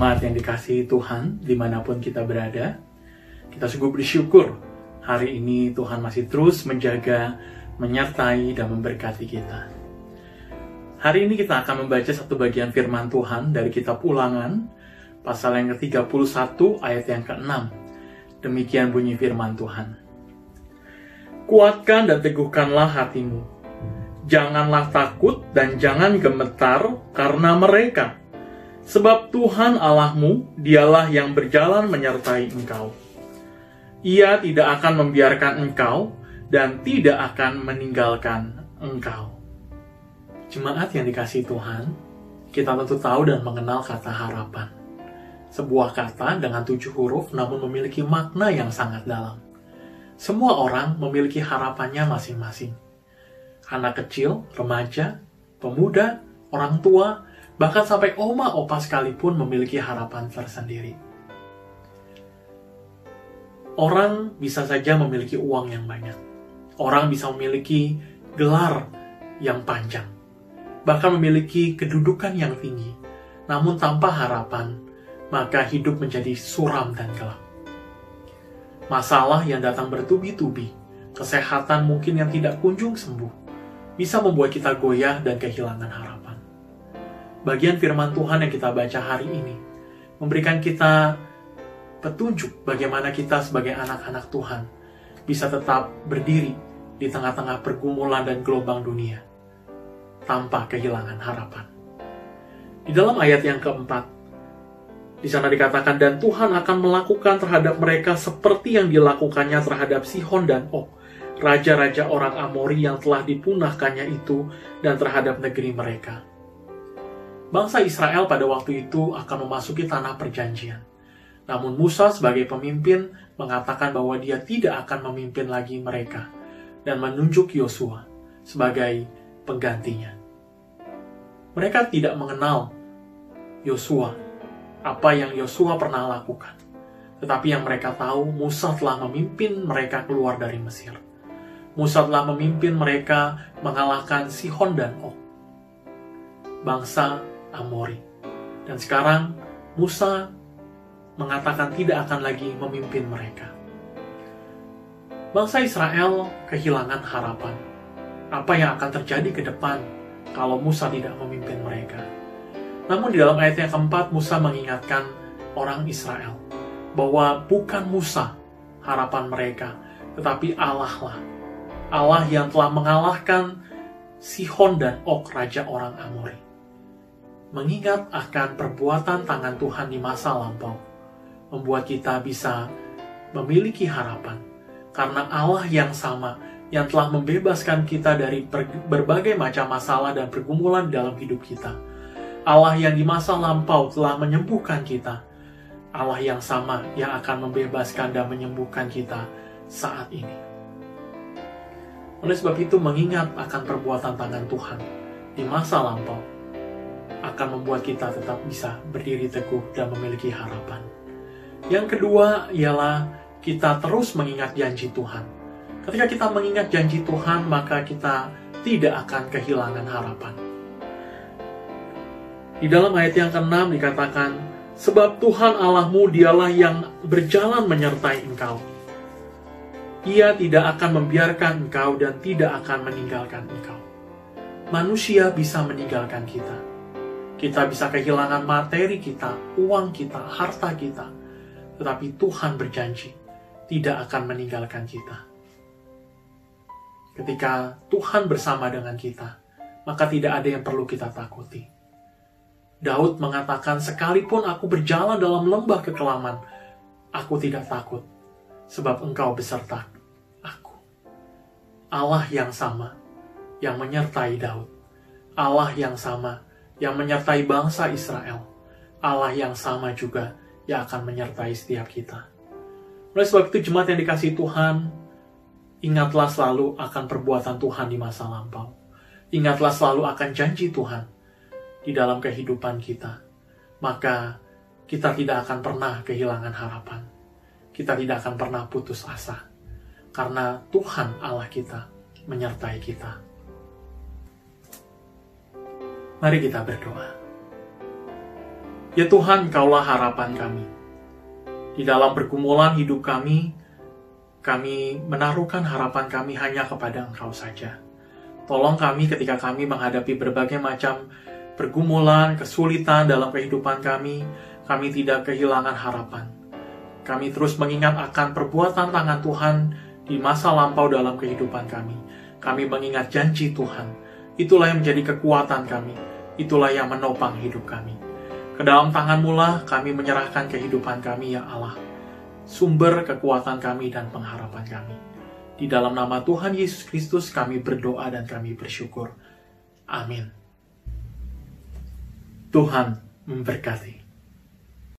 Jemaat yang dikasihi Tuhan, di mana pun kita berada, kita sungguh bersyukur hari ini Tuhan masih terus menjaga, menyertai, dan memberkati kita. Hari ini kita akan membaca satu bagian firman Tuhan dari kitab ulangan, pasal yang ke-31 ayat yang ke-6. Demikian bunyi firman Tuhan. Kuatkan dan teguhkanlah hatimu. Janganlah takut dan jangan gemetar karena mereka Sebab Tuhan Allahmu, dialah yang berjalan menyertai engkau. Ia tidak akan membiarkan engkau dan tidak akan meninggalkan engkau. Jemaat yang dikasih Tuhan, kita tentu tahu dan mengenal kata harapan. Sebuah kata dengan tujuh huruf namun memiliki makna yang sangat dalam. Semua orang memiliki harapannya masing-masing. Anak kecil, remaja, pemuda, orang tua, Bahkan sampai oma opa sekalipun memiliki harapan tersendiri. Orang bisa saja memiliki uang yang banyak. Orang bisa memiliki gelar yang panjang. Bahkan memiliki kedudukan yang tinggi. Namun tanpa harapan, maka hidup menjadi suram dan gelap. Masalah yang datang bertubi-tubi, kesehatan mungkin yang tidak kunjung sembuh, bisa membuat kita goyah dan kehilangan harapan bagian firman Tuhan yang kita baca hari ini memberikan kita petunjuk bagaimana kita sebagai anak-anak Tuhan bisa tetap berdiri di tengah-tengah pergumulan dan gelombang dunia tanpa kehilangan harapan. Di dalam ayat yang keempat, di sana dikatakan, dan Tuhan akan melakukan terhadap mereka seperti yang dilakukannya terhadap Sihon dan Og, raja-raja orang Amori yang telah dipunahkannya itu, dan terhadap negeri mereka bangsa Israel pada waktu itu akan memasuki tanah perjanjian. Namun Musa sebagai pemimpin mengatakan bahwa dia tidak akan memimpin lagi mereka dan menunjuk Yosua sebagai penggantinya. Mereka tidak mengenal Yosua, apa yang Yosua pernah lakukan. Tetapi yang mereka tahu, Musa telah memimpin mereka keluar dari Mesir. Musa telah memimpin mereka mengalahkan Sihon dan Og. Bangsa Amori. Dan sekarang Musa mengatakan tidak akan lagi memimpin mereka. Bangsa Israel kehilangan harapan. Apa yang akan terjadi ke depan kalau Musa tidak memimpin mereka? Namun di dalam ayat yang keempat, Musa mengingatkan orang Israel bahwa bukan Musa harapan mereka, tetapi Allah lah. Allah yang telah mengalahkan Sihon dan Og, raja orang Amori mengingat akan perbuatan tangan Tuhan di masa lampau, membuat kita bisa memiliki harapan, karena Allah yang sama yang telah membebaskan kita dari berbagai macam masalah dan pergumulan dalam hidup kita. Allah yang di masa lampau telah menyembuhkan kita. Allah yang sama yang akan membebaskan dan menyembuhkan kita saat ini. Oleh sebab itu mengingat akan perbuatan tangan Tuhan di masa lampau, akan membuat kita tetap bisa berdiri teguh dan memiliki harapan. Yang kedua ialah kita terus mengingat janji Tuhan. Ketika kita mengingat janji Tuhan, maka kita tidak akan kehilangan harapan. Di dalam ayat yang ke-6 dikatakan, Sebab Tuhan Allahmu dialah yang berjalan menyertai engkau. Ia tidak akan membiarkan engkau dan tidak akan meninggalkan engkau. Manusia bisa meninggalkan kita kita bisa kehilangan materi kita, uang kita, harta kita. Tetapi Tuhan berjanji tidak akan meninggalkan kita. Ketika Tuhan bersama dengan kita, maka tidak ada yang perlu kita takuti. Daud mengatakan, "Sekalipun aku berjalan dalam lembah kekelaman, aku tidak takut, sebab Engkau beserta aku." Allah yang sama yang menyertai Daud, Allah yang sama yang menyertai bangsa Israel, Allah yang sama juga yang akan menyertai setiap kita. Oleh sebab itu jemaat yang dikasih Tuhan, ingatlah selalu akan perbuatan Tuhan di masa lampau. Ingatlah selalu akan janji Tuhan di dalam kehidupan kita. Maka kita tidak akan pernah kehilangan harapan. Kita tidak akan pernah putus asa. Karena Tuhan Allah kita menyertai kita. Mari kita berdoa. Ya Tuhan, Kaulah harapan kami. Di dalam pergumulan hidup kami, kami menaruhkan harapan kami hanya kepada Engkau saja. Tolong kami ketika kami menghadapi berbagai macam pergumulan, kesulitan dalam kehidupan kami, kami tidak kehilangan harapan. Kami terus mengingat akan perbuatan tangan Tuhan di masa lampau dalam kehidupan kami. Kami mengingat janji Tuhan. Itulah yang menjadi kekuatan kami. Itulah yang menopang hidup kami. Ke dalam tanganmu lah kami menyerahkan kehidupan kami, ya Allah. Sumber kekuatan kami dan pengharapan kami. Di dalam nama Tuhan Yesus Kristus kami berdoa dan kami bersyukur. Amin. Tuhan memberkati.